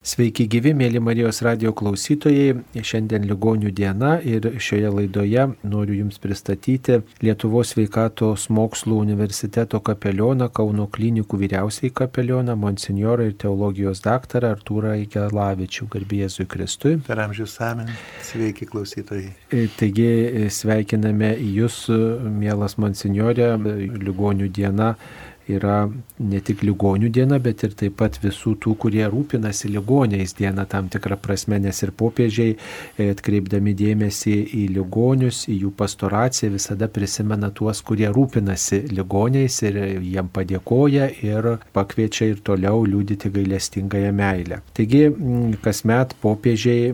Sveiki gyvi, mėly Marijos radio klausytojai. Šiandien ligonių diena ir šioje laidoje noriu Jums pristatyti Lietuvos sveikatos mokslų universiteto kapelioną, Kauno klinikų vyriausiai kapelioną, monsinjorą ir teologijos daktarą Artūrą Ikelavičių, garbėjėzui Kristui. Per amžius amen. Sveiki klausytojai. E, taigi sveikiname Jūs, mielas monsinjorė, ligonių diena yra ne tik ligonių diena, bet ir taip pat visų tų, kurie rūpinasi ligoniais diena tam tikrą prasme, nes ir popiežiai, e, atkreipdami dėmesį į ligonius, į jų pastoraciją, visada prisimena tuos, kurie rūpinasi ligoniais ir jiem padėkoja ir pakviečia ir toliau liūdyti gailestingąją meilę. Taigi, kasmet popiežiai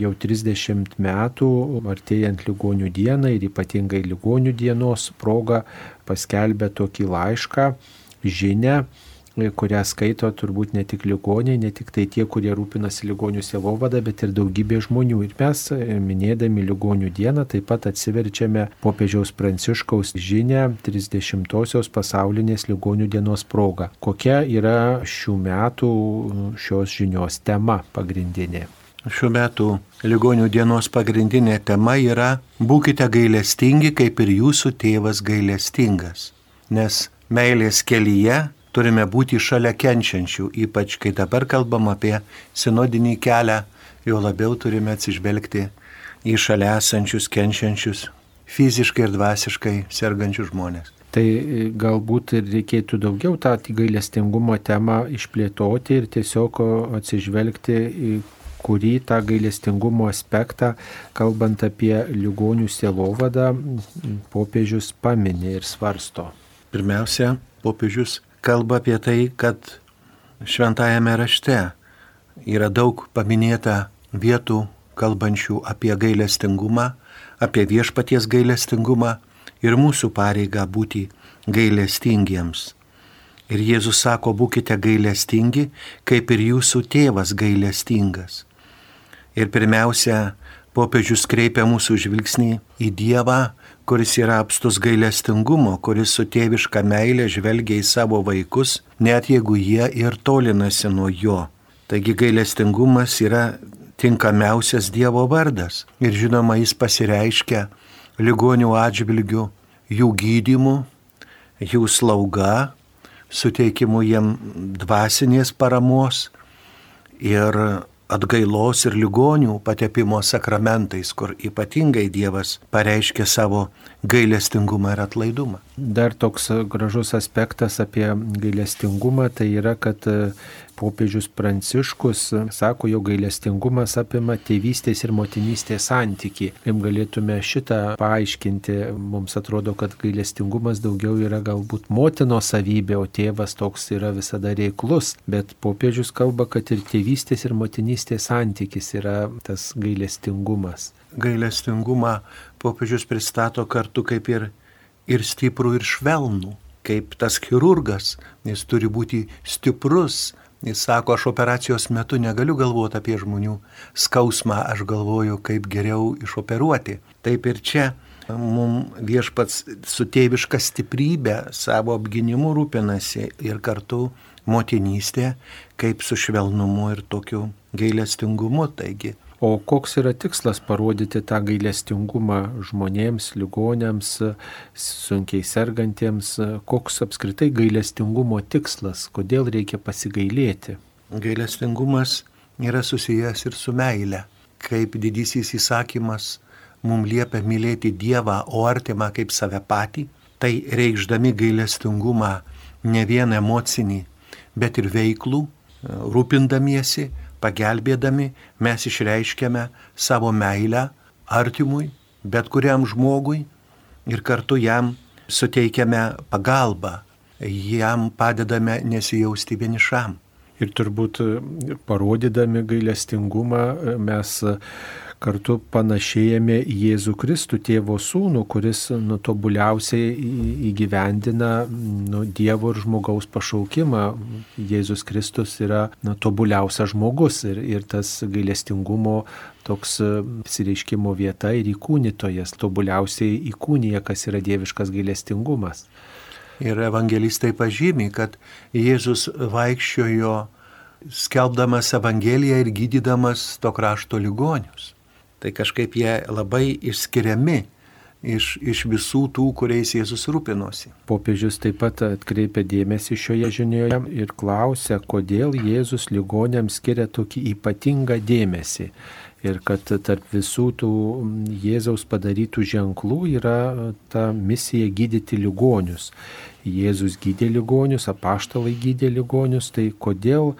jau 30 metų, artėjant ligonių dienai ir ypatingai ligonių dienos proga, paskelbė tokį laišką, žinę, kurią skaito turbūt ne tik ligoniai, ne tik tai tie, kurie rūpinasi ligonių sielovada, bet ir daugybė žmonių. Ir mes, minėdami ligonių dieną, taip pat atsiverčiame popiežiaus pranciškaus žinę 30-osios pasaulinės ligonių dienos proga. Kokia yra šių metų šios žinios tema pagrindinė? Šiuo metu ligonių dienos pagrindinė tema yra būkite gailestingi, kaip ir jūsų tėvas gailestingas. Nes meilės kelyje turime būti šalia kenčiančių, ypač kai dabar kalbam apie sinodinį kelią, jo labiau turime atsižvelgti į šalia esančius kenčiančius, fiziškai ir dvasiškai sergančius žmonės. Tai galbūt ir reikėtų daugiau tą gailestingumo temą išplėtoti ir tiesiog atsižvelgti į kurį tą gailestingumo aspektą, kalbant apie ligonių sielovadą, popiežius paminė ir svarsto. Pirmiausia, popiežius kalba apie tai, kad šventajame rašte yra daug paminėta vietų kalbančių apie gailestingumą, apie viešpaties gailestingumą ir mūsų pareigą būti gailestingiems. Ir Jėzus sako, būkite gailestingi, kaip ir jūsų tėvas gailestingas. Ir pirmiausia, popiežius kreipia mūsų žvilgsnį į Dievą, kuris yra apstus gailestingumo, kuris su tėviška meilė žvelgia į savo vaikus, net jeigu jie ir tolinasi nuo jo. Taigi gailestingumas yra tinkamiausias Dievo vardas ir žinoma jis pasireiškia ligonių atžvilgių, jų gydimu, jų slauga, suteikimu jiem dvasinės paramos ir atgailos ir ligonių patepimo sakramentais, kur ypatingai Dievas pareiškia savo gailestingumą ir atlaidumą. Dar toks gražus aspektas apie gailestingumą tai yra, kad popiežius Pranciškus sako, jo gailestingumas apima tėvystės ir motinystės santyki. Kaip galėtume šitą paaiškinti, mums atrodo, kad gailestingumas daugiau yra galbūt motino savybė, o tėvas toks yra visada reiklus. Bet popiežius kalba, kad ir tėvystės ir motinystės santykis yra tas gailestingumas. Gailestingumą popiežius pristato kartu kaip ir, ir stiprų, ir švelnų kaip tas chirurgas, jis turi būti stiprus, Jis sako, aš operacijos metu negaliu galvoti apie žmonių skausmą, aš galvoju, kaip geriau išoperuoti. Taip ir čia mums viešpats su tėviška stiprybė savo apginimu rūpinasi ir kartu motinystė, kaip su švelnumu ir tokiu gailestingumu. Taigi O koks yra tikslas parodyti tą gailestingumą žmonėms, ligonėms, sunkiai sergantiems? Koks apskritai gailestingumo tikslas? Kodėl reikia pasigailėti? Gailestingumas yra susijęs ir su meile. Kaip didysis įsakymas mums liepia mylėti Dievą, o artimą kaip save patį, tai reikšdami gailestingumą ne vien emocinį, bet ir veiklų, rūpindamiesi, pagelbėdami mes išreiškiame savo meilę artimui, bet kuriam žmogui ir kartu jam suteikiame pagalbą, jam padedame nesijausti vienišam. Ir turbūt parodydami gailestingumą mes kartu panašėjame į Jėzų Kristų, tėvo sūnų, kuris nu, tobuliausiai įgyvendina nu, Dievo ir žmogaus pašaukimą. Jėzus Kristus yra nu, tobuliausias žmogus ir, ir tas gailestingumo toks apsireiškimo vieta ir įkūnytojas, tobuliausiai įkūnyje, kas yra dieviškas gailestingumas. Ir evangelistai pažymi, kad Jėzus vaikščiojo skelbdamas Evangeliją ir gydydamas to krašto ligonius. Tai kažkaip jie labai išskiriami iš, iš visų tų, kuriais Jėzus rūpinosi. Popiežius taip pat atkreipia dėmesį šioje žinioje ir klausia, kodėl Jėzus ligonėms skiria tokį ypatingą dėmesį. Ir kad tarp visų tų Jėzaus padarytų ženklų yra ta misija gydyti ligonius. Jėzus gydė ligonius, apaštalai gydė ligonius, tai kodėl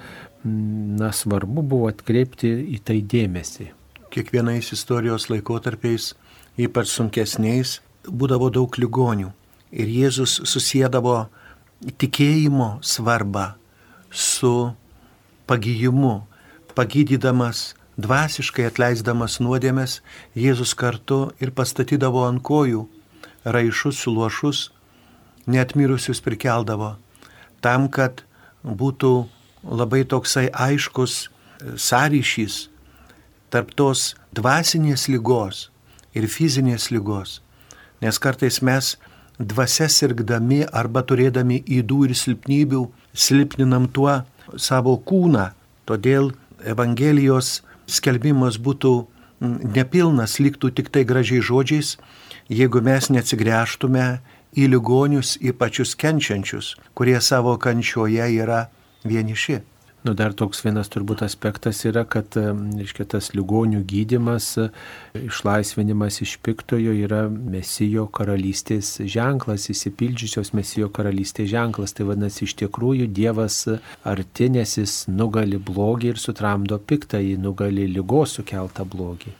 na, svarbu buvo atkreipti į tai dėmesį. Kiekvienais istorijos laikotarpiais ypač sunkesniais, būdavo daug ligonių. Ir Jėzus susėdavo tikėjimo svarbą su pagyjimu, pagydydamas, dvasiškai atleisdamas nuodėmės, Jėzus kartu ir pastatydavo ant kojų raišus, luošus, net mirusius prikeldavo, tam, kad būtų labai toksai aiškus sąryšys tarp tos dvasinės lygos ir fizinės lygos. Nes kartais mes dvasia sirgdami arba turėdami įdų ir silpnybių silpninam tuo savo kūną. Todėl Evangelijos skelbimas būtų nepilnas, liktų tik tai gražiai žodžiais, jeigu mes neatsigręžtume į ligonius, į pačius kenčiančius, kurie savo kančioje yra vieniši. Nu, dar toks vienas turbūt aspektas yra, kad reiškia, tas ligonių gydimas, išlaisvinimas iš piktojo yra mesijo karalystės ženklas, įsipildžiusios mesijo karalystės ženklas. Tai vadinasi, iš tikrųjų Dievas artinėsis nugali blogį ir sutramdo piktąjį, nugali lygos sukeltą blogį.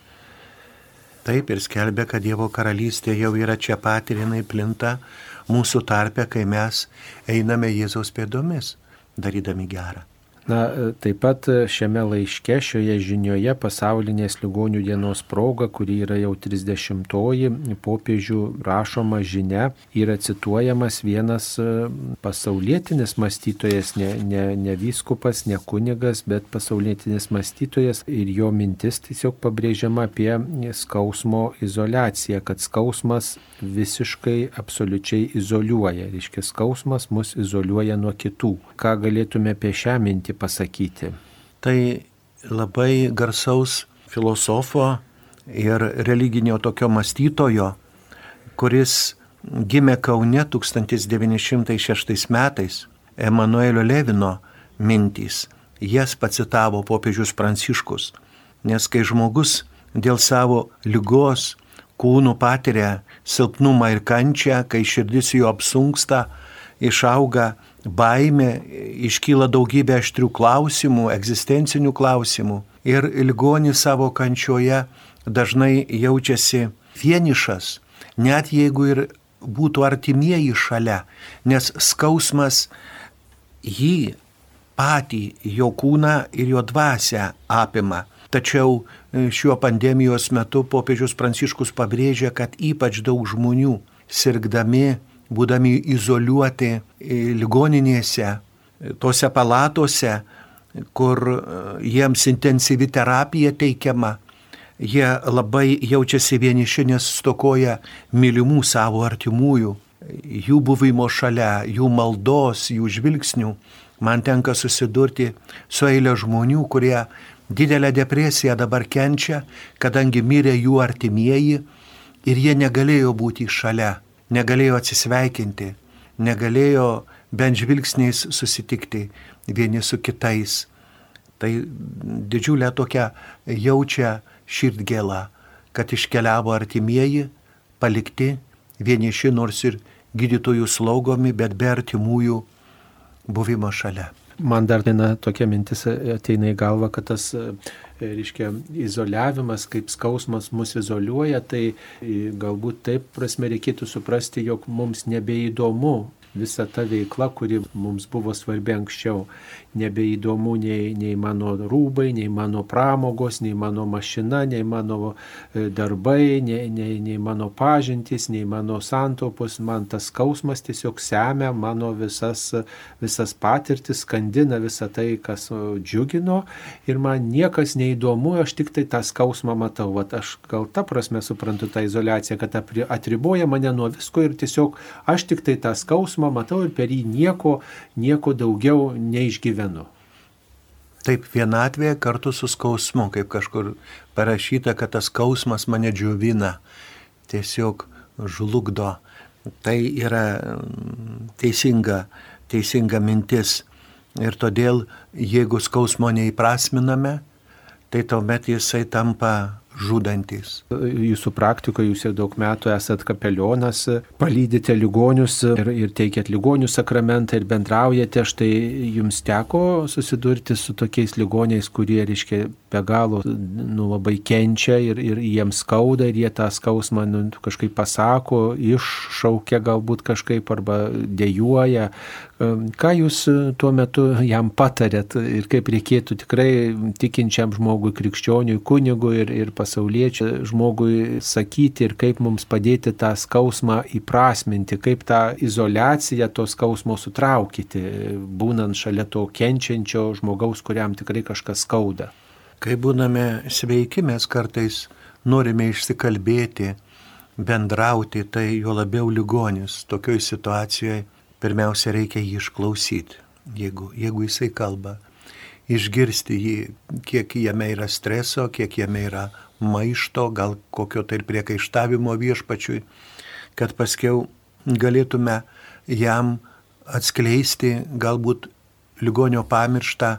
Taip ir skelbia, kad Dievo karalystė jau yra čia pat ir jinai plinta mūsų tarpe, kai mes einame Jėzaus pėdomis, darydami gerą. Na, taip pat šiame laiške, šioje žinioje pasaulinės ligonių dienos proga, kuri yra jau 30-oji, popiežių rašoma žinia, yra cituojamas vienas e, pasaulietinis mąstytojas, ne, ne, ne vyskupas, ne kunigas, bet pasaulietinis mąstytojas ir jo mintis tiesiog pabrėžiama apie skausmo izolaciją, kad skausmas visiškai, absoliučiai izoliuoja. Reiškia, skausmas mus izoliuoja nuo kitų. Ką galėtume apie šią mintį pasakyti? Tai labai garsaus filosofo ir religinio tokio mąstytojo, kuris gimė Kaune 1906 metais, Emanuelio Levino mintys. Jas pacitavo popiežius Pranciškus. Nes kai žmogus dėl savo lygos kūnų patiria silpnumą ir kančią, kai širdis jo apsunksta, išauga baime, iškyla daugybė aštrių klausimų, egzistencinių klausimų. Ir ligonis savo kančioje dažnai jaučiasi vienišas, net jeigu ir būtų artimieji šalia, nes skausmas jį patį, jo kūną ir jo dvasę apima. Tačiau e, šiuo pandemijos metu popiežius Pranciškus pabrėžia, kad ypač daug žmonių sirgdami būdami izoliuoti ligoninėse, tose palatose, kur e, jiems intensyvi terapija teikiama, jie labai jaučiasi vieniši, nes stokoja mylimų savo artimųjų, jų buvimo šalia, jų maldos, jų žvilgsnių. Man tenka susidurti su eilė žmonių, kurie didelę depresiją dabar kenčia, kadangi mirė jų artimieji ir jie negalėjo būti šalia negalėjo atsisveikinti, negalėjo bent žvilgsniais susitikti vieni su kitais. Tai didžiulę tokią jaučia širdgėlą, kad iškeliavo artimieji, palikti, vieniši nors ir gydytojų slaugomi, bet be artimųjų buvimo šalia. Man dar viena tokia mintis ateina į galvą, kad tas reiškia, izoliavimas, kaip skausmas mus izoliuoja, tai galbūt taip prasme reikėtų suprasti, jog mums nebeįdomu visa ta veikla, kuri mums buvo svarbi anksčiau. Nebeįdomu nei, nei mano rūbai, nei mano pramogos, nei mano mašina, nei mano e, darbai, nei, nei, nei mano pažintys, nei mano santopos. Man tas skausmas tiesiog semia mano visas, visas patirtis, skandina visą tai, kas džiugino ir man niekas neįdomu, aš tik tai tą skausmą matau. Vat aš gal tą prasme suprantu tą izolaciją, kad atriboja mane nuo visko ir tiesiog aš tik tai tą skausmą matau ir per jį nieko, nieko daugiau neišgyvenu. Taip, vienatvė kartu su skausmu, kaip kažkur parašyta, kad tas skausmas mane džiovina, tiesiog žlugdo. Tai yra mm, teisinga, teisinga mintis. Ir todėl, jeigu skausmo neįprasminame, tai tuomet jisai tampa žudantis. Jūsų praktikoje jūs jau daug metų esat kapelionas, palydite ligonius ir, ir teikėt ligonių sakramentą ir bendraujate. Štai jums teko susidurti su tokiais ligoniais, kurie, reiškia, be galo nu, labai kenčia ir, ir jiems skauda ir jie tą skausmą nu, kažkaip pasako, iššaukia galbūt kažkaip arba dėjuoja. Ką jūs tuo metu jam patarėt ir kaip reikėtų tikrai tikinčiam žmogui, krikščioniui, kunigui ir, ir pasauliečiui žmogui sakyti ir kaip mums padėti tą skausmą įprasminti, kaip tą izolaciją to skausmo sutraukyti, būnant šalia to kenčiančio žmogaus, kuriam tikrai kažkas skauda. Kai būname sveiki, mes kartais norime išsikalbėti, bendrauti, tai jo labiau ligonis. Tokioj situacijoje pirmiausia reikia jį išklausyti, jeigu, jeigu jisai kalba. Išgirsti jį, kiek jame yra streso, kiek jame yra maišto, gal kokio tai priekaištavimo viešpačiui, kad paskiau galėtume jam atskleisti galbūt ligonio pamirštą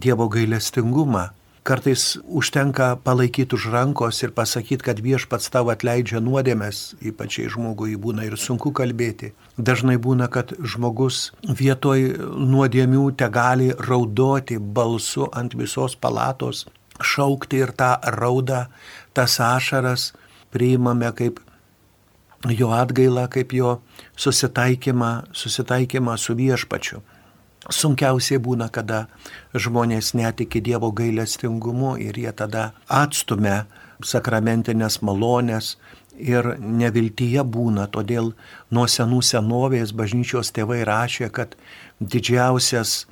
Dievo gailestingumą, Kartais užtenka palaikyti už rankos ir pasakyti, kad viešpats tau atleidžia nuodėmės, ypač jei žmogui būna ir sunku kalbėti. Dažnai būna, kad žmogus vietoj nuodėmių te gali raudoti balsu ant visos palatos, šaukti ir tą raudą, tas ašaras priimame kaip jo atgailą, kaip jo susitaikymą, susitaikymą su viešpačiu. Sunkiausiai būna, kada žmonės netiki Dievo gailestingumu ir jie tada atstumia sakramentinės malonės ir neviltyje būna. Todėl nuo senų senovės bažnyčios tėvai rašė, kad didžiausias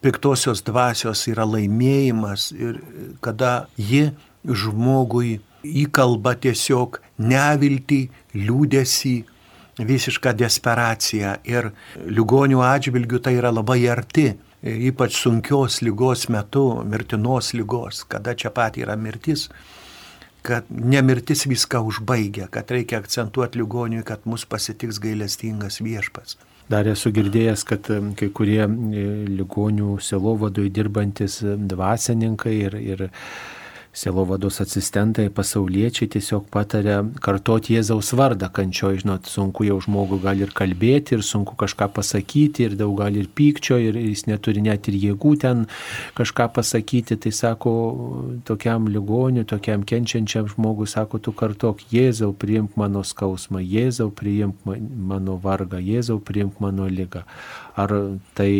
piktosios dvasios yra laimėjimas ir kada ji žmogui įkalba tiesiog neviltį, liūdėsi, visišką desperaciją ir ligonių atžvilgių tai yra labai arti, ypač sunkios lygos metu, mirtinos lygos, kada čia pat yra mirtis, kad nemirtis viską užbaigia, kad reikia akcentuoti ligoniui, kad mus pasitiks gailestingas viešpats. Dar esu girdėjęs, kad kai kurie e, ligonių selovadui dirbantis dvasininkai ir, ir Sielovados asistentai, pasauliečiai tiesiog patarė kartoti Jėzaus vardą kančio, žinot, sunku jau žmogų gali ir kalbėti, ir sunku kažką pasakyti, ir daug gali ir pykčio, ir jis neturi net ir jėgų ten kažką pasakyti. Tai sako, tokiam ligoniu, tokiam kenčiančiam žmogui, sako, tu kartok, Jėzau priimk mano skausmą, Jėzau priimk mano vargą, Jėzau priimk mano lygą. Ar tai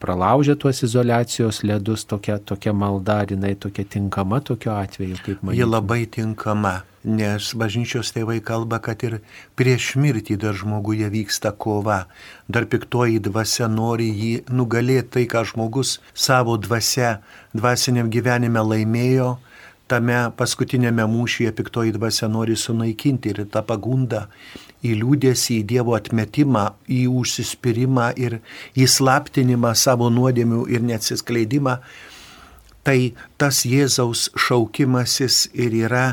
pralaužia tuos izolacijos ledus tokia, tokia malda, ar jinai tokia tinkama tokiu atveju, kaip man? Ji labai tinkama, nes bažnyčios tėvai kalba, kad ir prieš mirtį dar žmoguje vyksta kova, dar piktoji dvasia nori jį nugalėti tai, ką žmogus savo dvasia, dvasiniam gyvenime laimėjo, tame paskutinėme mūšyje piktoji dvasia nori sunaikinti ir tą pagundą į liūdėsį, į Dievo atmetimą, į užsispyrimą ir įslaptinimą savo nuodėmių ir neatsiskleidimą, tai tas Jėzaus šaukimasis ir yra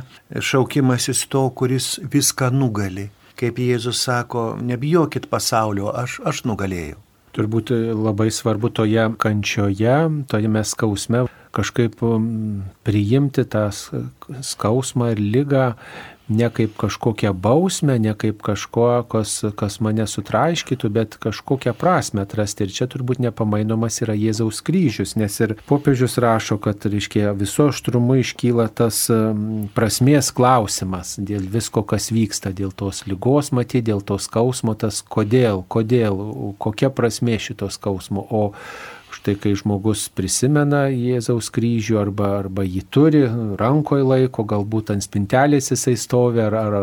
šaukimasis to, kuris viską nugali. Kaip Jėzus sako, nebijokit pasaulio, aš, aš nugalėjau. Turbūt labai svarbu toje kančioje, toje mes skausme kažkaip priimti tą skausmą ir lygą ne kaip kažkokią bausmę, ne kaip kažko, kas, kas mane sutraiškytų, bet kažkokią prasme atrasti. Ir čia turbūt nepamainomas yra Jėzaus kryžius, nes ir popiežius rašo, kad, reiškia, viso aštrumu iškyla tas prasmės klausimas dėl visko, kas vyksta, dėl tos lygos matyti, dėl tos skausmo, tas kodėl, kodėl, kokia prasmė šito skausmo. O Štai kai žmogus prisimena Jėzaus kryžių arba, arba jį turi, rankoje laiko, galbūt ant spintelės jisai stovi, ar, ar,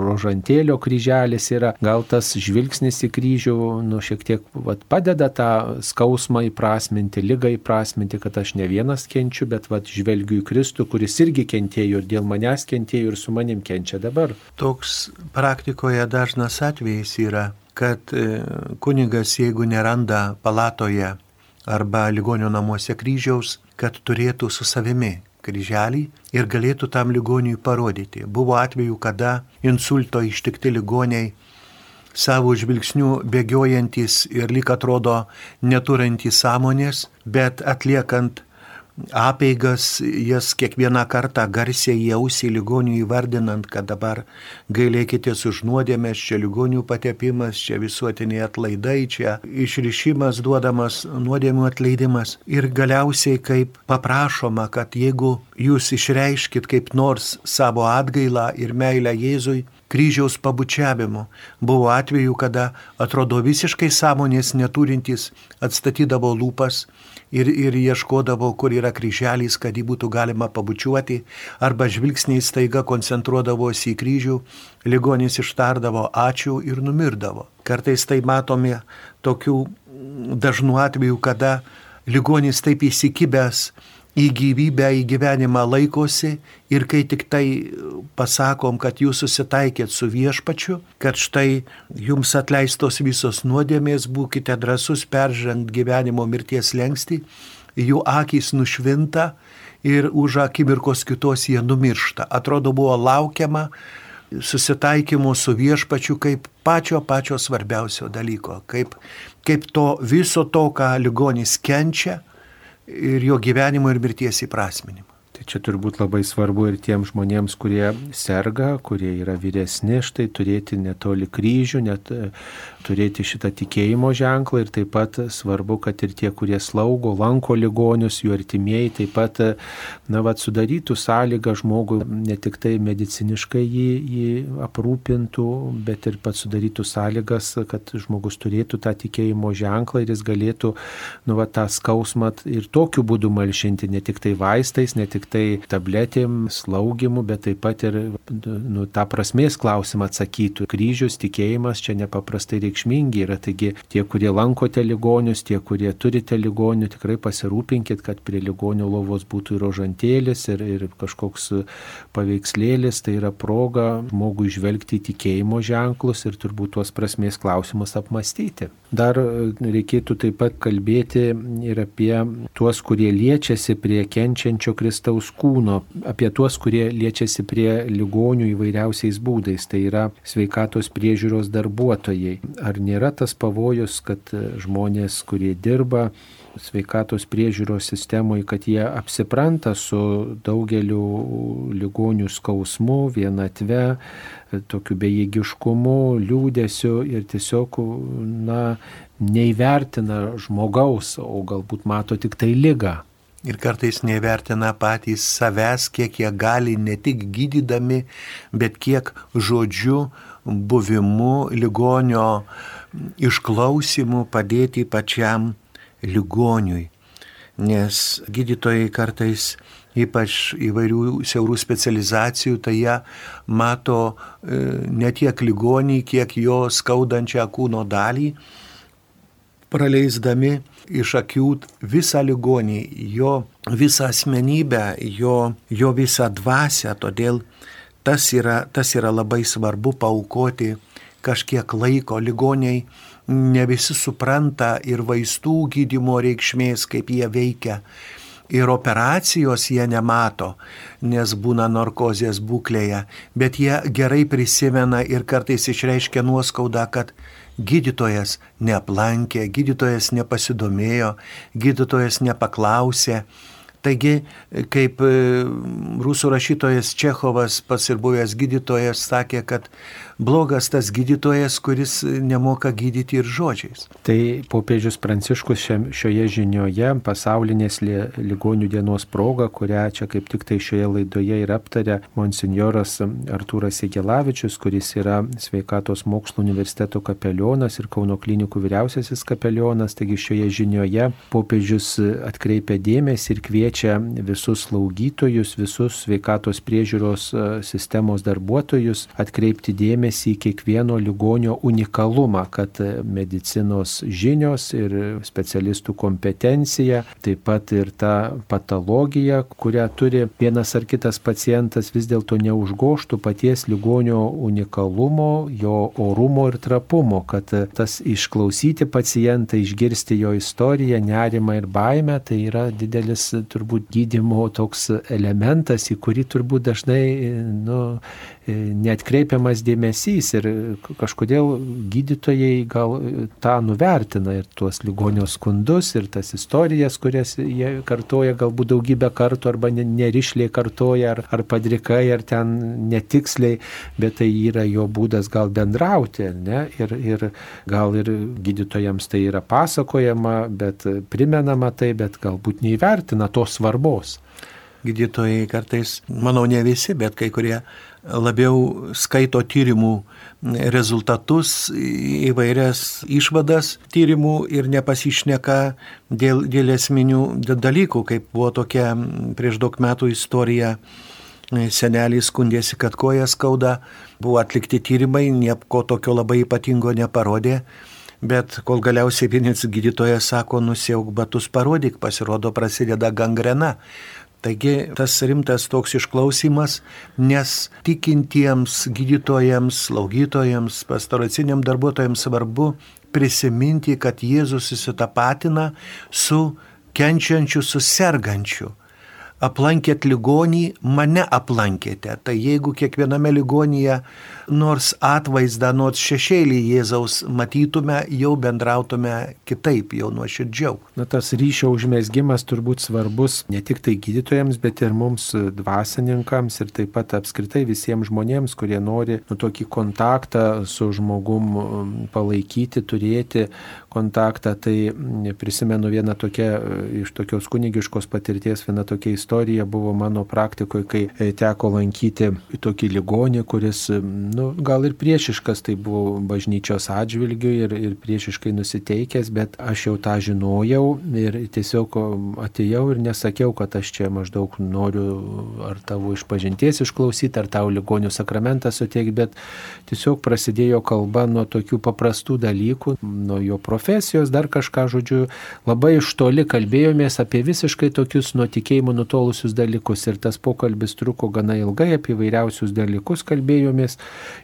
rožantėlio kryželis yra, gal tas žvilgsnis į kryžių nu, šiek tiek vat, padeda tą skausmą įprasminti, lygą įprasminti, kad aš ne vienas kenčiu, bet vat, žvelgiu į Kristų, kuris irgi kentėjo ir dėl manęs kentėjo ir su manim kenčia dabar. Toks praktikoje dažnas atvejis yra kad e, kunigas, jeigu neranda palatoje arba ligonio namuose kryžiaus, kad turėtų su savimi kryželį ir galėtų tam ligoniui parodyti. Buvo atvejų, kada insulto ištikti ligoniai savo žvilgsnių bėgiojantis ir lyg atrodo neturintys sąmonės, bet atliekant apeigas, jas kiekvieną kartą garsiai jausį ligonių įvardinant, kad dabar gailėkitės už nuodėmės, čia ligonių patepimas, čia visuotiniai atlaidai, čia išrišimas duodamas nuodėmių atleidimas. Ir galiausiai kaip paprašoma, kad jeigu jūs išreiškit kaip nors savo atgailą ir meilę Jėzui, kryžiaus pabučiavimu. Buvo atvejų, kada atrodo visiškai sąmonės neturintys atstatydavo lūpas ir, ir ieškodavo, kur yra kryželis, kad jį būtų galima pabučiuoti, arba žvilgsniai staiga koncentruodavosi į kryžių, ligonis ištardavo ačiū ir numirdavo. Kartais tai matome tokių dažnų atvejų, kada ligonis taip įsikibęs į gyvybę, į gyvenimą laikosi ir kai tik tai pasakom, kad jūs susitaikėt su viešpačiu, kad štai jums atleistos visos nuodėmės, būkite drasus peržengt gyvenimo mirties lengsti, jų akys nušvinta ir už akimirkos kitos jie numiršta. Atrodo buvo laukiama susitaikymo su viešpačiu kaip pačio pačio svarbiausio dalyko, kaip, kaip to viso to, ką ligonis kenčia, ir jo gyvenimo ir mirties įprasminimą. Tai čia turbūt labai svarbu ir tiems žmonėms, kurie serga, kurie yra vyresni, štai turėti netoli kryžių, net turėti šitą tikėjimo ženklą ir taip pat svarbu, kad ir tie, kurie slaugo, lanko ligonius, jų artimieji taip pat, na, vad, sudarytų sąlygą žmogui ne tik tai mediciniškai jį, jį aprūpintų, bet ir pat sudarytų sąlygas, kad žmogus turėtų tą tikėjimo ženklą ir jis galėtų, nu, va, tą skausmą ir tokiu būdu malšinti, ne tik tai vaistais, ne tik tai tabletėm, slaugimu, bet taip pat ir, nu, tą prasmės klausimą atsakytų. Kryžius, tikėjimas čia nepaprastai reikalingas reikšmingi yra. Taigi tie, kurie lankote ligonius, tie, kurie turite ligonių, tikrai pasirūpinkit, kad prie ligonių lovos būtų ir rožantėlis, ir, ir kažkoks paveikslėlis. Tai yra proga žmogui žvelgti į tikėjimo ženklus ir turbūt tuos prasmės klausimus apmastyti. Dar reikėtų taip pat kalbėti ir apie tuos, kurie liečiasi prie kenčiančio Kristaus kūno, apie tuos, kurie liečiasi prie ligonių įvairiausiais būdais. Tai yra sveikatos priežiūros darbuotojai ar nėra tas pavojus, kad žmonės, kurie dirba sveikatos priežiūros sistemoje, kad jie apsipranta su daugeliu ligonių skausmu, vienatve, tokiu bejėgiškumu, liūdėsiu ir tiesiog, na, neįvertina žmogaus, o galbūt mato tik tai lygą. Ir kartais nevertina patys savęs, kiek jie gali ne tik gydydami, bet kiek žodžiu buvimu, ligonio išklausimu padėti pačiam ligoniui. Nes gydytojai kartais ypač įvairių siaurų specializacijų, tai jie mato e, ne tiek ligonį, kiek jo skaudančią kūno dalį, praleisdami iš akių visą ligonį, jo visą asmenybę, jo, jo visą dvasę. Todėl Tas yra, tas yra labai svarbu paukoti kažkiek laiko. Ligoniai ne visi supranta ir vaistų gydimo reikšmės, kaip jie veikia. Ir operacijos jie nemato, nes būna narkozės būklėje, bet jie gerai prisimena ir kartais išreiškia nuoskaudą, kad gydytojas neaplankė, gydytojas nepasidomėjo, gydytojas nepaklausė, Taigi, kaip e, rusų rašytojas Čechovas, pats ir buvęs gydytojas, sakė, kad blogas tas gydytojas, kuris nemoka gydyti ir žodžiais. Tai popiežius Pranciškus šioje žinioje pasaulinės ligonių dienos proga, kurią čia kaip tik tai šioje laidoje ir aptarė monsinjoras Artūras Igelavičius, kuris yra sveikatos mokslo universiteto kapelionas ir Kauno klinikų vyriausiasis kapelionas. Taigi šioje žinioje popiežius atkreipia dėmesį ir kviečia visus slaugytojus, visus sveikatos priežiūros e, sistemos darbuotojus atkreipti dėmesį dėmesį į kiekvieno ligonio unikalumą, kad medicinos žinios ir specialistų kompetencija, taip pat ir ta patologija, kurią turi vienas ar kitas pacientas, vis dėlto neužgoštų paties ligonio unikalumo, jo orumo ir trapumo, kad tas išklausyti pacientą, išgirsti jo istoriją, nerimą ir baimę, tai yra didelis turbūt gydimo toks elementas, į kurį turbūt dažnai nu, netkreipiamas dėmesys ir kažkodėl gydytojai gal tą nuvertina ir tuos ligonio skundus ir tas istorijas, kurias jie kartoja galbūt daugybę kartų arba nerišliai kartoja ar, ar padrikai ar ten netiksliai, bet tai yra jo būdas gal bendrauti ne? ir, ir gal ir gydytojams tai yra pasakojama, bet primenama tai, bet galbūt neįvertina tos svarbos gydytojai kartais, manau ne visi, bet kai kurie labiau skaito tyrimų rezultatus, įvairias išvadas tyrimų ir nepasišneka dėl, dėl esminių dalykų, kaip buvo tokia prieš daug metų istorija. Seneliai skundėsi, kad koja skauda, buvo atlikti tyrimai, nieko tokio labai ypatingo neparodė, bet kol galiausiai vienas gydytojas sako, nusiauk batus parodyk, pasirodo prasideda gangrena. Taigi tas rimtas toks išklausimas, nes tikintiems gydytojams, slaugytojams, pastoraciniam darbuotojams svarbu prisiminti, kad Jėzus įsitapatina su kenčiančiu, su sergančiu aplankėt ligonį, mane aplankėte. Tai jeigu kiekviename ligonyje nors atvaizdą, nors šešėlį Jėzaus matytume, jau bendrautume kitaip, jau nuoširdžiau. Na tas ryšio užmėsgymas turbūt svarbus ne tik tai gydytojams, bet ir mums dvasininkams ir taip pat apskritai visiems žmonėms, kurie nori nu, tokį kontaktą su žmogum um, palaikyti, turėti kontaktą. Tai prisimenu vieną tokią iš tokios kunigiškos patirties, viena tokia istorija buvo mano praktikoje, kai e, teko lankyti tokį ligonį, kuris nu, gal ir priešiškas tai buvo bažnyčios atžvilgiu ir, ir priešiškai nusiteikęs, bet aš jau tą žinojau ir tiesiog atėjau ir nesakiau, kad aš čia maždaug noriu ar tavo išpažinties išklausyti, ar tau ligonių sakramentą suteikti, bet tiesiog prasidėjo kalba nuo tokių paprastų dalykų, nuo jo profesijos, dar kažką, žodžiu, labai iš toli kalbėjomės apie visiškai tokius nuo tikėjimo nutolusius dalykus ir tas pokalbis truko gana ilgai, apie vairiausius dalykus kalbėjomės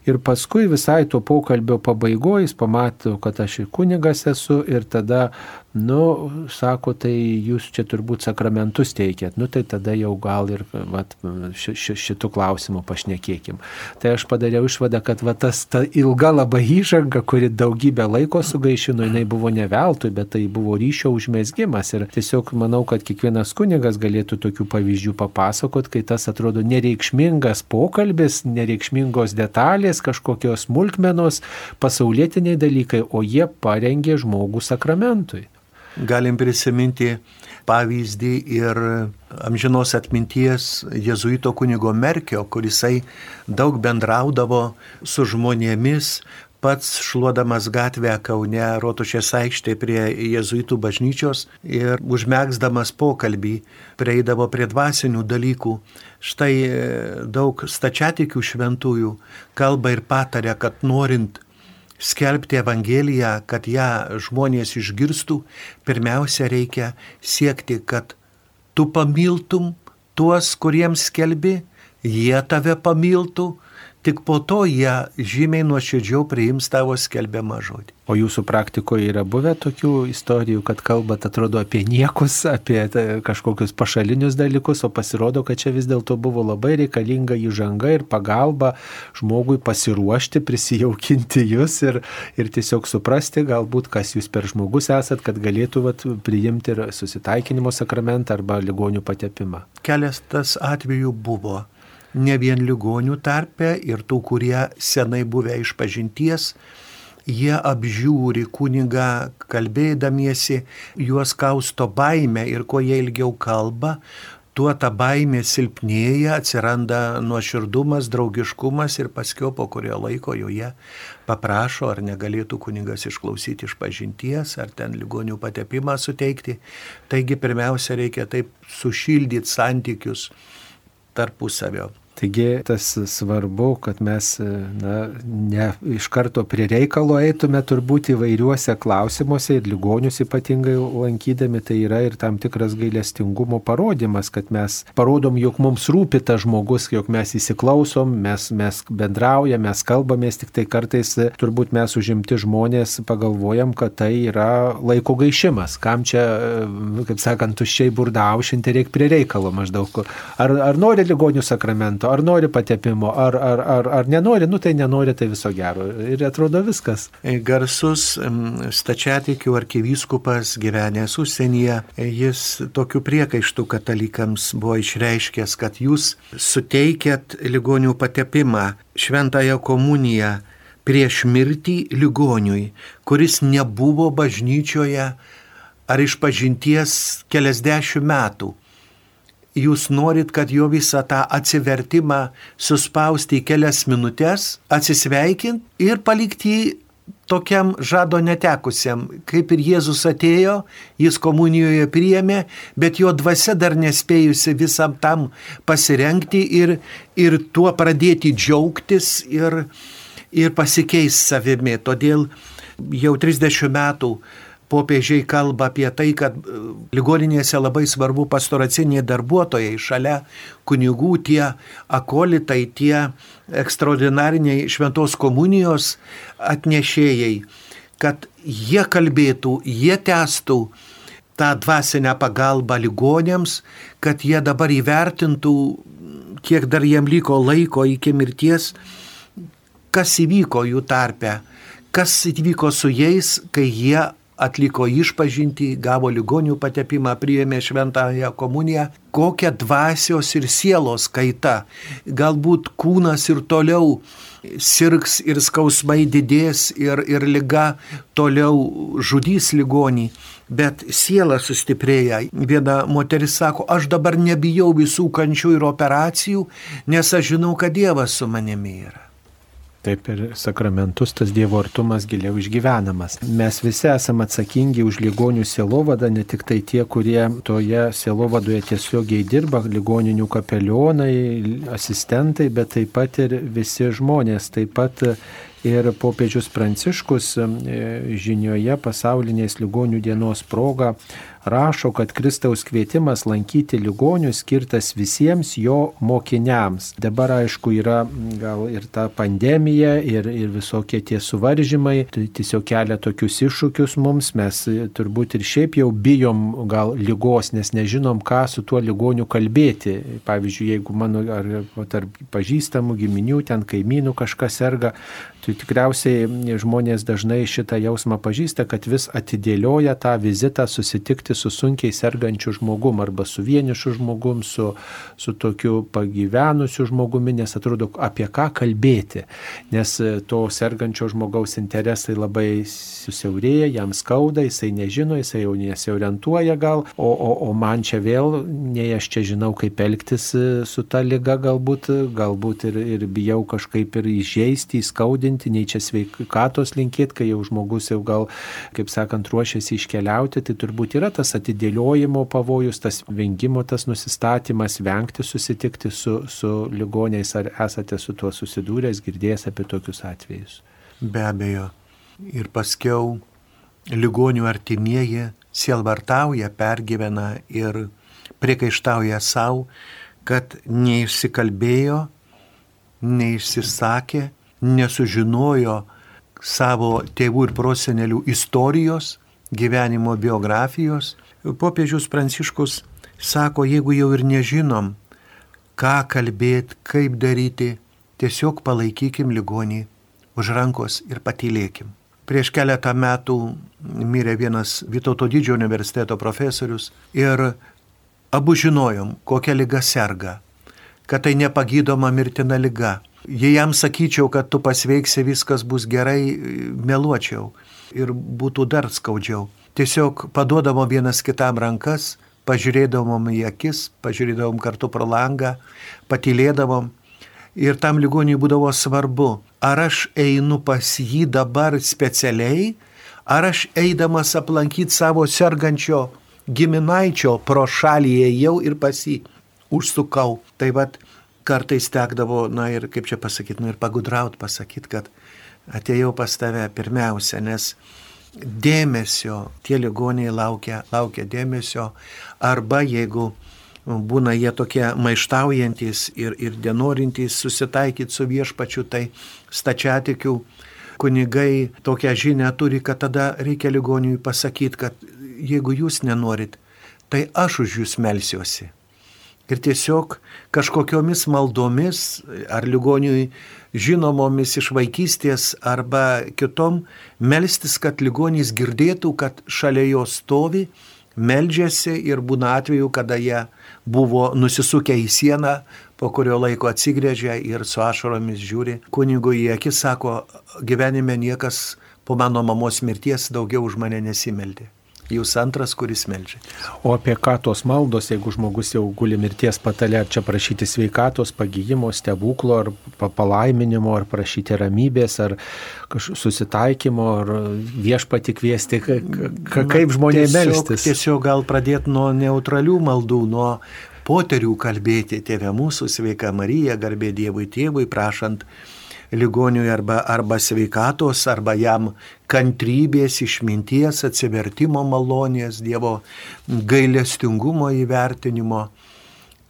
Ir paskui visai to pokalbio pabaigoje jis pamato, kad aš ir kunigas esu ir tada Nu, sako, tai jūs čia turbūt sakramentus teikėt, nu tai tada jau gal ir vat, ši, ši, šitų klausimų pašnekėkim. Tai aš padariau išvadą, kad vat, tas ta ilga labai įžanga, kuri daugybę laiko sugaišino, jinai buvo ne veltui, bet tai buvo ryšio užmėsgymas. Ir tiesiog manau, kad kiekvienas kunigas galėtų tokių pavyzdžių papasakot, kai tas atrodo nereikšmingas pokalbis, nereikšmingos detalės, kažkokios smulkmenos, pasaulietiniai dalykai, o jie parengė žmogų sakramentui. Galim prisiminti pavyzdį ir amžinos atminties jezuito kunigo Merkio, kurisai daug bendraudavo su žmonėmis, pats šluodamas gatvę Kaune, Rotušės aikštė prie jezuitų bažnyčios ir užmėgsdamas pokalbį prieidavo prie dvasinių dalykų. Štai daug stačiatikių šventųjų kalba ir patarė, kad norint skelbti Evangeliją, kad ją žmonės išgirstų, pirmiausia reikia siekti, kad tu pamiltum tuos, kuriems skelbi, jie tave pamiltų, tik po to jie žymiai nuoširdžiau priims tavo skelbiamą žodį. O jūsų praktikoje yra buvę tokių istorijų, kad kalbat atrodo apie niekus, apie kažkokius pašalinius dalykus, o pasirodo, kad čia vis dėlto buvo labai reikalinga įžanga ir pagalba žmogui pasiruošti, prisijaukinti jūs ir, ir tiesiog suprasti galbūt, kas jūs per žmogus esat, kad galėtų vat, priimti ir susitaikinimo sakramentą arba ligonių patepimą. Kelias tas atvejų buvo ne vien ligonių tarpe ir tų, kurie senai buvę iš pažinties, jie apžiūri kunigą, kalbėdamiesi, juos kausto baime ir kuo jie ilgiau kalba, tuo ta baimė silpnėja, atsiranda nuoširdumas, draugiškumas ir paskui po kurio laiko joje paprašo, ar negalėtų kunigas išklausyti iš pažinties, ar ten ligonių patepimą suteikti. Taigi pirmiausia reikia taip sušildyti santykius tarpusavio. Taigi tas svarbu, kad mes na, ne iš karto prie reikalo eitume turbūt įvairiuose klausimuose ir ligonius ypatingai lankydami, tai yra ir tam tikras gailestingumo parodimas, kad mes parodom, jog mums rūpi tas žmogus, jog mes įsiklausom, mes, mes bendraujam, mes kalbamės, tik tai kartais turbūt mes užimti žmonės pagalvojam, kad tai yra laiko gaišimas, kam čia, kaip sakant, tuščiai burdaušinti reikia prie reikalo maždaug. Ar, ar nori ligonių sakramento, ar nori patepimo, ar, ar, ar, ar nenori, nu tai nenori, tai viso gero. Ir atrodo viskas. E, garsus stačiatikių arkivyskupas gyvenęs užsienyje, e, jis tokiu priekaištu katalikams buvo išreiškęs, kad jūs suteikėt ligonių patepimą, šventąją komuniją prieš mirtį ligoniui, kuris nebuvo bažnyčioje ar iš pažinties keliasdešimt metų jūs norit, kad jo visą tą atsivertimą suspausti į kelias minutės, atsisveikinti ir palikti jį tokiam žado netekusiam, kaip ir Jėzus atėjo, jis komunijoje priėmė, bet jo dvasia dar nespėjusi visam tam pasirenkti ir, ir tuo pradėti džiaugtis ir, ir pasikeis savimi. Todėl jau 30 metų popiežiai kalba apie tai, kad e, ligoninėse labai svarbu pastoraciniai darbuotojai, šalia kunigų tie akolitai, tie ekstraordinariniai šventos komunijos atnešėjai, kad jie kalbėtų, jie testų tą dvasinę pagalbą ligonėms, kad jie dabar įvertintų, kiek dar jiem liko laiko iki mirties, kas įvyko jų tarpe, kas įvyko su jais, kai jie atliko išpažinti, gavo ligonių patepimą, priėmė šventąją komuniją, kokia dvasios ir sielos kaita. Galbūt kūnas ir toliau sirgs ir skausmai didės ir, ir lyga toliau žudys ligonį. Bet siela sustiprėja. Viena moteris sako, aš dabar nebijau visų kančių ir operacijų, nes aš žinau, kad Dievas su manimi yra. Taip ir sakramentus tas Dievo artumas giliau išgyvenamas. Mes visi esame atsakingi už ligonių sielovadą, ne tik tai tie, kurie toje sielovadoje tiesiogiai dirba, ligoninių kapelionai, asistentai, bet taip pat ir visi žmonės. Taip pat ir popiežius Pranciškus e, žinioje pasaulinės ligonių dienos proga rašo, kad Kristaus kvietimas lankyti ligonius skirtas visiems jo mokiniams. Dabar aišku yra gal ir ta pandemija, ir, ir visokie tie suvaržymai, tai tiesiog kelia tokius iššūkius mums, mes turbūt ir šiaip jau bijom gal lygos, nes nežinom, ką su tuo ligoniu kalbėti. Pavyzdžiui, jeigu mano ar tarp pažįstamų giminių, ten kaimynų kažkas serga, tikriausiai žmonės dažnai šitą jausmą pažįsta, kad vis atidėlioja tą vizitą susitikti su sunkiai sergančiu žmogum arba su vienišu žmogum, su, su tokiu pagyvenusiu žmogumi, nes atrodo apie ką kalbėti, nes e, to sergančio žmogaus interesai labai susiaurėja, jam skauda, jisai nežino, jisai jau nesiorientuoja gal, o, o, o man čia vėl, nei aš čia žinau, kaip elgtis e, su ta lyga galbūt, galbūt ir, ir bijau kažkaip ir įžeisti, įskaudinti, nei čia sveikatos linkėti, kai jau žmogus jau gal, kaip sakant, ruošiasi iškeliauti, tai turbūt yra tas atidėliojimo pavojus, tas vengimo, tas nusistatymas, vengti susitikti su, su ligoniais, ar esate su tuo susidūręs, girdėjęs apie tokius atvejus? Be abejo. Ir paskiau ligonių artimieji sielvartauja, pergyvena ir priekaištauja savo, kad neišsikalbėjo, neišsisakė, nesužinojo savo tėvų ir prosenelių istorijos gyvenimo biografijos, popiežius Pranciškus sako, jeigu jau ir nežinom, ką kalbėti, kaip daryti, tiesiog palaikykim ligonį už rankos ir patylėkim. Prieš keletą metų mirė vienas Vytauto didžiojo universiteto profesorius ir abu žinojom, kokia lyga serga, kad tai nepagydoma mirtina lyga. Jei jam sakyčiau, kad tu pasveiksi, viskas bus gerai, meluočiau ir būtų dar skaudžiau. Tiesiog paduodavom vienas kitam rankas, pažiūrėdavom į akis, pažiūrėdavom kartu pro langą, patylėdavom. Ir tam ligoniui būdavo svarbu, ar aš einu pas jį dabar specialiai, ar aš eidamas aplankyti savo sergančio giminaičio pro šalį ėjau ir pas jį užsukau. Tai vad, kartais tekdavo, na ir kaip čia pasakyti, nu ir pagudraut pasakyti, kad atėjau pas tave pirmiausia, nes dėmesio, tie ligoniai laukia, laukia dėmesio, arba jeigu būna jie tokie maištaujantis ir, ir denorintys susitaikyti su viešpačiu, tai stačiatikių kunigai tokią žinią turi, kad tada reikia ligoniui pasakyti, kad jeigu jūs nenorit, tai aš už jūs melsiuosi. Ir tiesiog kažkokiomis maldomis ar ligoniui žinomomis iš vaikystės arba kitom melstis, kad ligonys girdėtų, kad šalia jo stovi, meldžiasi ir būna atveju, kada jie buvo nusisukę į sieną, po kurio laiko atsigrėžia ir su ašaromis žiūri kunigui į akis, sako, gyvenime niekas po mano mamos mirties daugiau už mane nesimeldė. Jūs antras, kuris melžia. O apie ką tos maldos, jeigu žmogus jau guli mirties patale, ar čia prašyti sveikatos, pagyjimo, stebuklo, ar palaiminimo, ar prašyti ramybės, ar susitaikymo, ar viešpati kviesti, kaip žmonės melstis. Tiesiog gal pradėti nuo neutralių maldų, nuo poterių kalbėti, tėvė mūsų, sveika Marija, garbė Dievui tėvui, prašant ligoniui arba, arba sveikatos, arba jam kantrybės, išminties, atsivertimo malonės, Dievo gailestingumo įvertinimo.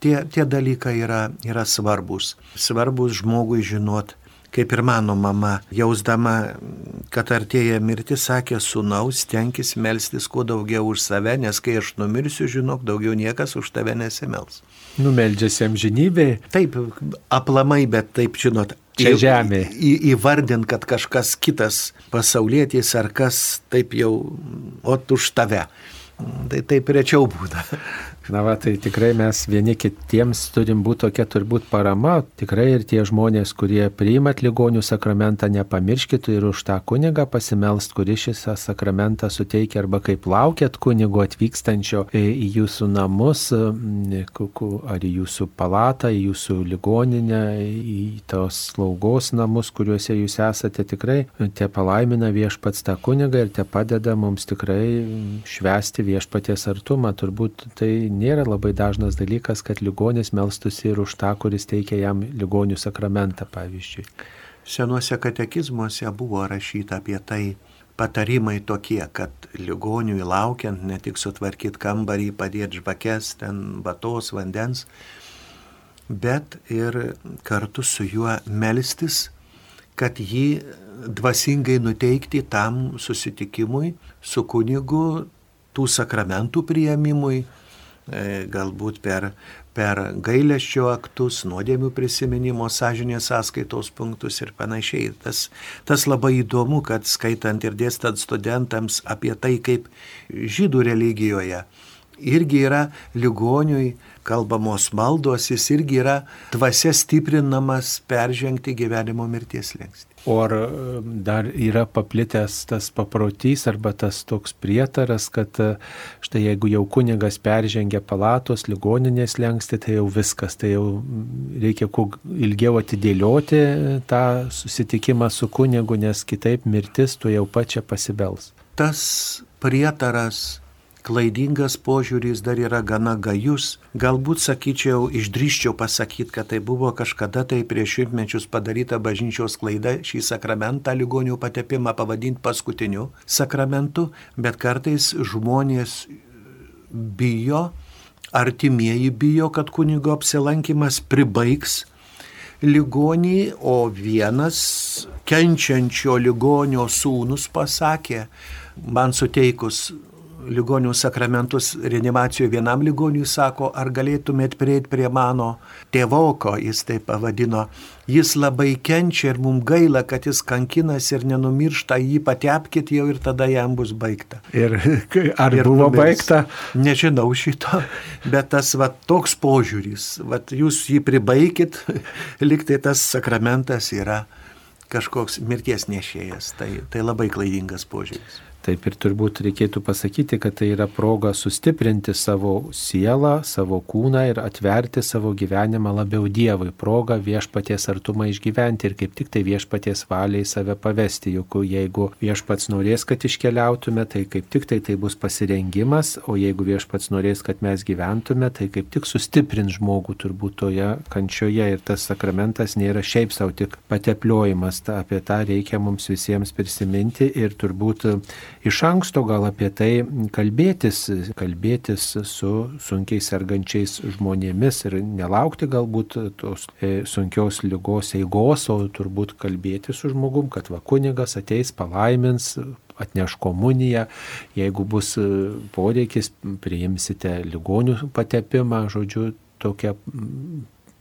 Tie, tie dalykai yra, yra svarbus. Svarbus žmogui žinot, kaip ir mano mama, jausdama, kad artėja mirtis, sakė, sunaus, tenkis melstis kuo daugiau už save, nes kai aš numirsiu, žinok, daugiau niekas už tave nesimels. Numeldžiasi amžinybė. Taip, aplamai, bet taip, žinot, čia žemė. Į, įvardint, kad kažkas kitas pasaulietis ar kas taip jau, o už tave. Tai taip rečiau būna. Na va, tai tikrai mes vieni kitiems turim būti tokia turbūt parama. Tikrai ir tie žmonės, kurie priimat ligonių sakramentą, nepamirškit ir už tą kunigą pasimelst, kuris šis sakramentą suteikia arba kaip laukiat kunigo atvykstančio į jūsų namus, ar į jūsų palatą, į jūsų ligoninę, į tos slaugos namus, kuriuose jūs esate. Tikrai te palaimina viešpats tą kunigą ir te padeda mums tikrai švesti viešpaties artumą. Turbūt tai nėra labai dažnas dalykas, kad ligonis melstusi ir už tą, kuris teikia jam ligonių sakramentą, pavyzdžiui. Senuose katekizmuose buvo rašyta apie tai, patarimai tokie, kad ligoniui laukiant ne tik sutvarkyti kambarį, padėti žvakes, ten batos, vandens, bet ir kartu su juo melstis, kad jį dvasingai nuteikti tam susitikimui su kunigu, tų sakramentų prieimimui, galbūt per, per gailesčio aktus, nuodėmių prisiminimo, sąžinės sąskaitos punktus ir panašiai. Tas, tas labai įdomu, kad skaitant ir dėstant studentams apie tai, kaip žydų religijoje irgi yra ligoniui kalbamos maldos, jis irgi yra dvasia stiprinamas peržengti gyvenimo mirties lengsti. O ar dar yra paplitęs tas paprotys arba tas toks prietaras, kad e, štai jeigu jau kunigas peržengia palatos, ligoninės lengsti, tai jau viskas, tai jau reikia kuo ilgiau atidėlioti tą susitikimą su kunigu, nes kitaip mirtis tu jau pačia pasibels. Tas prietaras klaidingas požiūris dar yra gana gajus. Galbūt, sakyčiau, išdryščiau pasakyti, kad tai buvo kažkada tai prieš šimtmečius padaryta bažnyčios klaida šį sakramentą ligonių patepimą pavadinti paskutiniu sakramentu, bet kartais žmonės bijo, artimieji bijo, kad kunigo apsilankimas pribaigs ligonį, o vienas kenčiančio ligonio sūnus pasakė, man suteikus ligonių sakramentus reanimacijoje vienam ligoniui sako, ar galėtumėt prieiti prie mano tėvoko, jis taip pavadino. Jis labai kenčia ir mums gaila, kad jis kankinas ir nenumiršta, jį patepkit jau ir tada jam bus baigta. Ir ar ir buvo numirs. baigta? Nežinau šito, bet tas va, toks požiūris, va, jūs jį pribaikit, liktai tas sakramentas yra kažkoks mirties nešėjas. Tai, tai labai klaidingas požiūris. Taip ir turbūt reikėtų pasakyti, kad tai yra proga sustiprinti savo sielą, savo kūną ir atverti savo gyvenimą labiau Dievui. Proga viešpaties artumą išgyventi ir kaip tik tai viešpaties valiai save pavesti. Juk jeigu viešpats norės, kad iškeliautume, tai kaip tik tai tai bus pasirengimas, o jeigu viešpats norės, kad mes gyventume, tai kaip tik sustiprins žmogų turbūt toje kančioje ir tas sakramentas nėra šiaip savo tik patepliojimas. Ta, apie tą reikia mums visiems prisiminti ir turbūt iš anksto gal apie tai kalbėtis, kalbėtis su sunkiai sergančiais žmonėmis ir nelaukti galbūt tos e, sunkios lygos eigos, o turbūt kalbėti su žmogum, kad va kunigas ateis, palaimins, atneš komuniją, jeigu bus poreikis, priimsite ligonių patepimą, žodžiu, tokia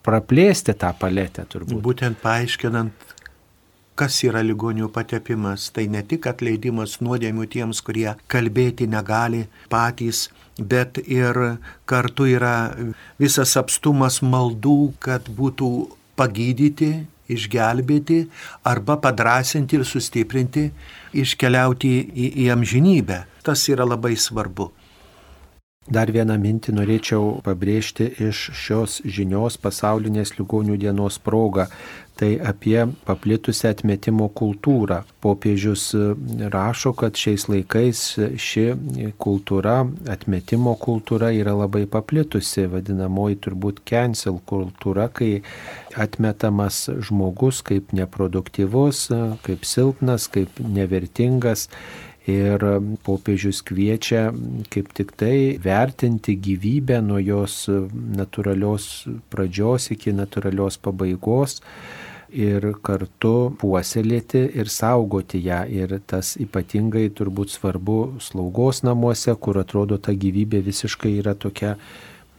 praplėsti tą paletę turbūt. Būtent paaiškinant, kas yra ligonių patepimas. Tai ne tik atleidimas nuodėmių tiems, kurie kalbėti negali patys, bet ir kartu yra visas apstumas maldų, kad būtų pagydyti, išgelbėti arba padrasinti ir sustiprinti, iškeliauti į, į amžinybę. Tas yra labai svarbu. Dar vieną mintį norėčiau pabrėžti iš šios žinios pasaulinės ligonių dienos proga. Tai apie paplitusią atmetimo kultūrą. Popiežius rašo, kad šiais laikais ši kultūra, atmetimo kultūra yra labai paplitusi, vadinamoji turbūt cancel kultūra, kai atmetamas žmogus kaip neproduktyvus, kaip silpnas, kaip nevertingas Ir popiežius kviečia kaip tik tai vertinti gyvybę nuo jos natūralios pradžios iki natūralios pabaigos ir kartu puoselėti ir saugoti ją. Ir tas ypatingai turbūt svarbu slaugos namuose, kur atrodo ta gyvybė visiškai yra tokia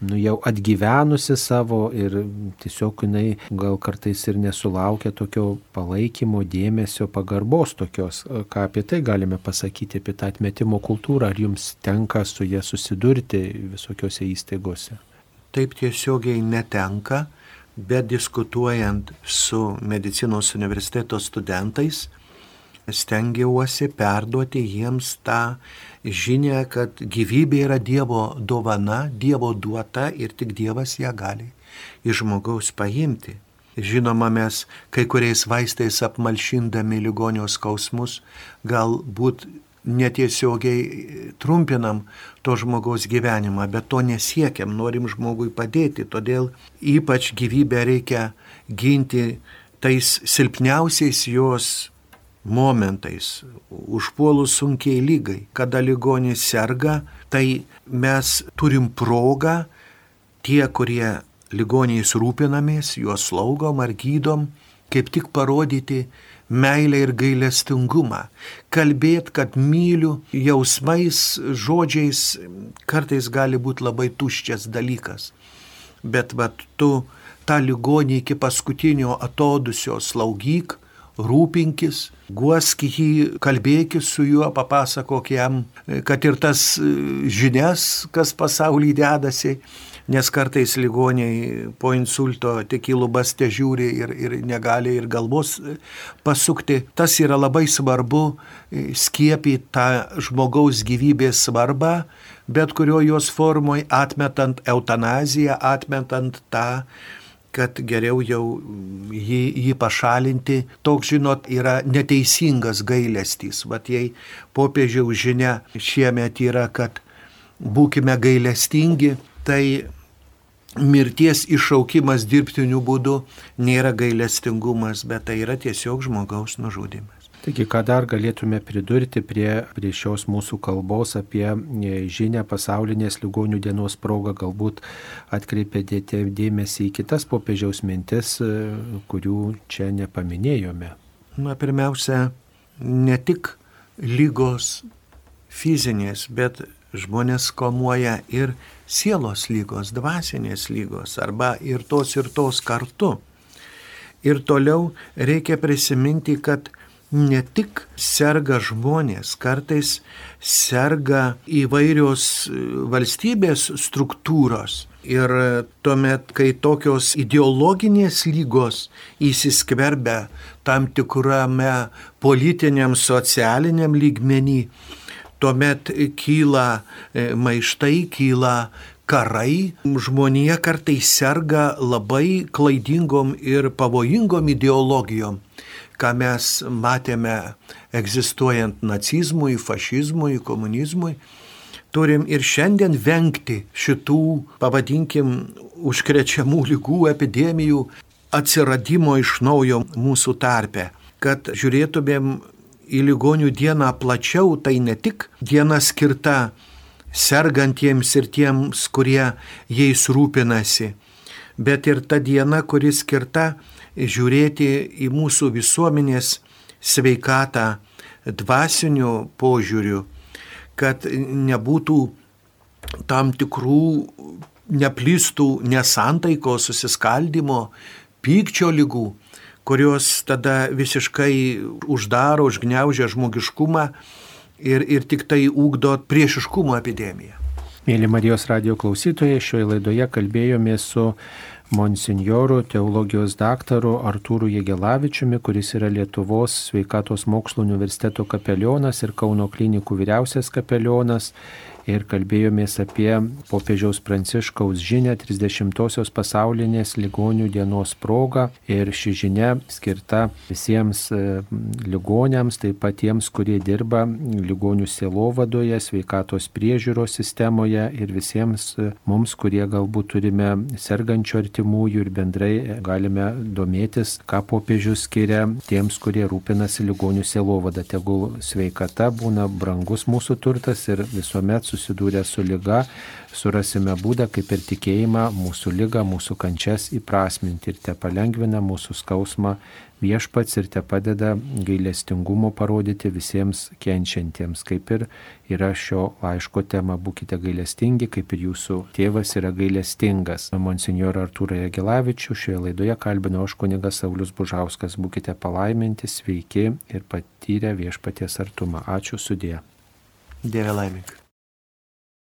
nu, jau atgyvenusi savo ir tiesiog jinai gal kartais ir nesulaukia tokio palaikymo, dėmesio, pagarbos tokios. Ką apie tai galime pasakyti, apie tą atmetimo kultūrą, ar jums tenka su jie susidurti visokiose įstaigose? Taip tiesiogiai netenka, bet diskutuojant su medicinos universiteto studentais, stengiausi perduoti jiems tą žinia, kad gyvybė yra Dievo dovana, Dievo duota ir tik Dievas ją gali iš žmogaus paimti. Žinoma, mes kai kuriais vaistais apmalšindami ligonios skausmus galbūt netiesiogiai trumpinam to žmogaus gyvenimą, bet to nesiekiam, norim žmogui padėti, todėl ypač gyvybę reikia ginti tais silpniausiais jos momentais, užpuolus sunkiai lygai, kada ligonis serga, tai mes turim progą tie, kurie ligoniais rūpinamės, juos slaugom ar gydom, kaip tik parodyti meilę ir gailestingumą. Kalbėt, kad myliu jausmais, žodžiais kartais gali būti labai tuščias dalykas. Bet vad tu tą ligonį iki paskutinio atodusio slaugyk, rūpinkis, guosk jį, kalbėkis su juo, papasakok jam, kad ir tas e, žinias, kas pasaulyje dedasi, nes kartais ligoniai po insulto tik į lubas te žiūri ir, ir negali ir galvos e, pasukti. Tas yra labai svarbu e, skiepyti tą žmogaus gyvybės svarbą, bet kurio jos formoje atmetant eutanaziją, atmetant tą kad geriau jau jį, jį pašalinti. Toks, žinot, yra neteisingas gailestys. Vat jei popiežiaus žinia šiemet yra, kad būkime gailestingi, tai mirties iššaukimas dirbtiniu būdu nėra gailestingumas, bet tai yra tiesiog žmogaus nužudimas. Taigi, ką dar galėtume pridurti prie, prie šios mūsų kalbos apie e, žinę pasaulinės ligonių dienos progą, galbūt atkreipėte dėmesį į kitas popiežiaus mintis, e, kurių čia nepaminėjome. Na, pirmiausia, ne tik lygos fizinės, bet žmonės komuoja ir sielos lygos, dvasinės lygos, arba ir tos ir tos kartu. Ir toliau reikia prisiminti, kad ne tik serga žmonės, kartais serga įvairios e, valstybės struktūros. Ir tuomet, kai tokios ideologinės lygos įsiskverbia tam tikrame politiniam, socialiniam lygmenį, tuomet kyla e, maištai, kyla karai, žmonija kartais serga labai klaidingom ir pavojingom ideologijom, ką mes matėme egzistuojant nacizmui, fašizmui, komunizmui. Turim ir šiandien vengti šitų, pavadinkim, užkrečiamų lygų, epidemijų atsiradimo iš naujo mūsų tarpe, kad žiūrėtumėm į ligonių dieną plačiau, tai ne tik diena skirta sergantiems ir tiems, kurie jais rūpinasi. Bet ir ta diena, kuri skirta žiūrėti į mūsų visuomenės sveikatą dvasiniu požiūriu, kad nebūtų tam tikrų neplystų nesantaikos, susiskaldimo, pykčio lygų, kurios tada visiškai uždaro, užgneužia žmogiškumą ir, ir tik tai ūkdo priešiškumo epidemiją. Mėly Marijos radio klausytojai, šioje laidoje kalbėjome su monsinjoru, teologijos daktaru Artūru Jėgelavičiumi, kuris yra Lietuvos sveikatos mokslo universiteto kapelionas ir Kauno klinikų vyriausias kapelionas ir kalbėjomės apie popiežiaus Pranciškaus žinę 30-osios pasaulinės ligonių dienos progą ir ši žinia skirta visiems e, ligonėms, taip pat tiems, kurie dirba ligonių sielovadoje, sveikatos priežiūros sistemoje ir visiems e, mums, kurie galbūt turime sergančių artimųjų ir bendrai galime domėtis, ką popiežius skiria tiems, kurie rūpinasi ligonių sielovada. Tegul sveikata būna brangus mūsų turtas ir visuomet susidūrę su lyga, surasime būdą, kaip ir tikėjimą, mūsų lygą, mūsų kančias įprasminti ir te palengvina mūsų skausmą viešpats ir te padeda gailestingumo parodyti visiems kenčiantiems, kaip ir yra šio laiško tema, būkite gailestingi, kaip ir jūsų tėvas yra gailestingas. Monsinjor Artūrą Jagelavičių šioje laidoje kalbino aš kunigas Saulis Bužauskas, būkite palaiminti, sveiki ir patyrę viešpaties artumą. Ačiū sudė. Dieve laimink.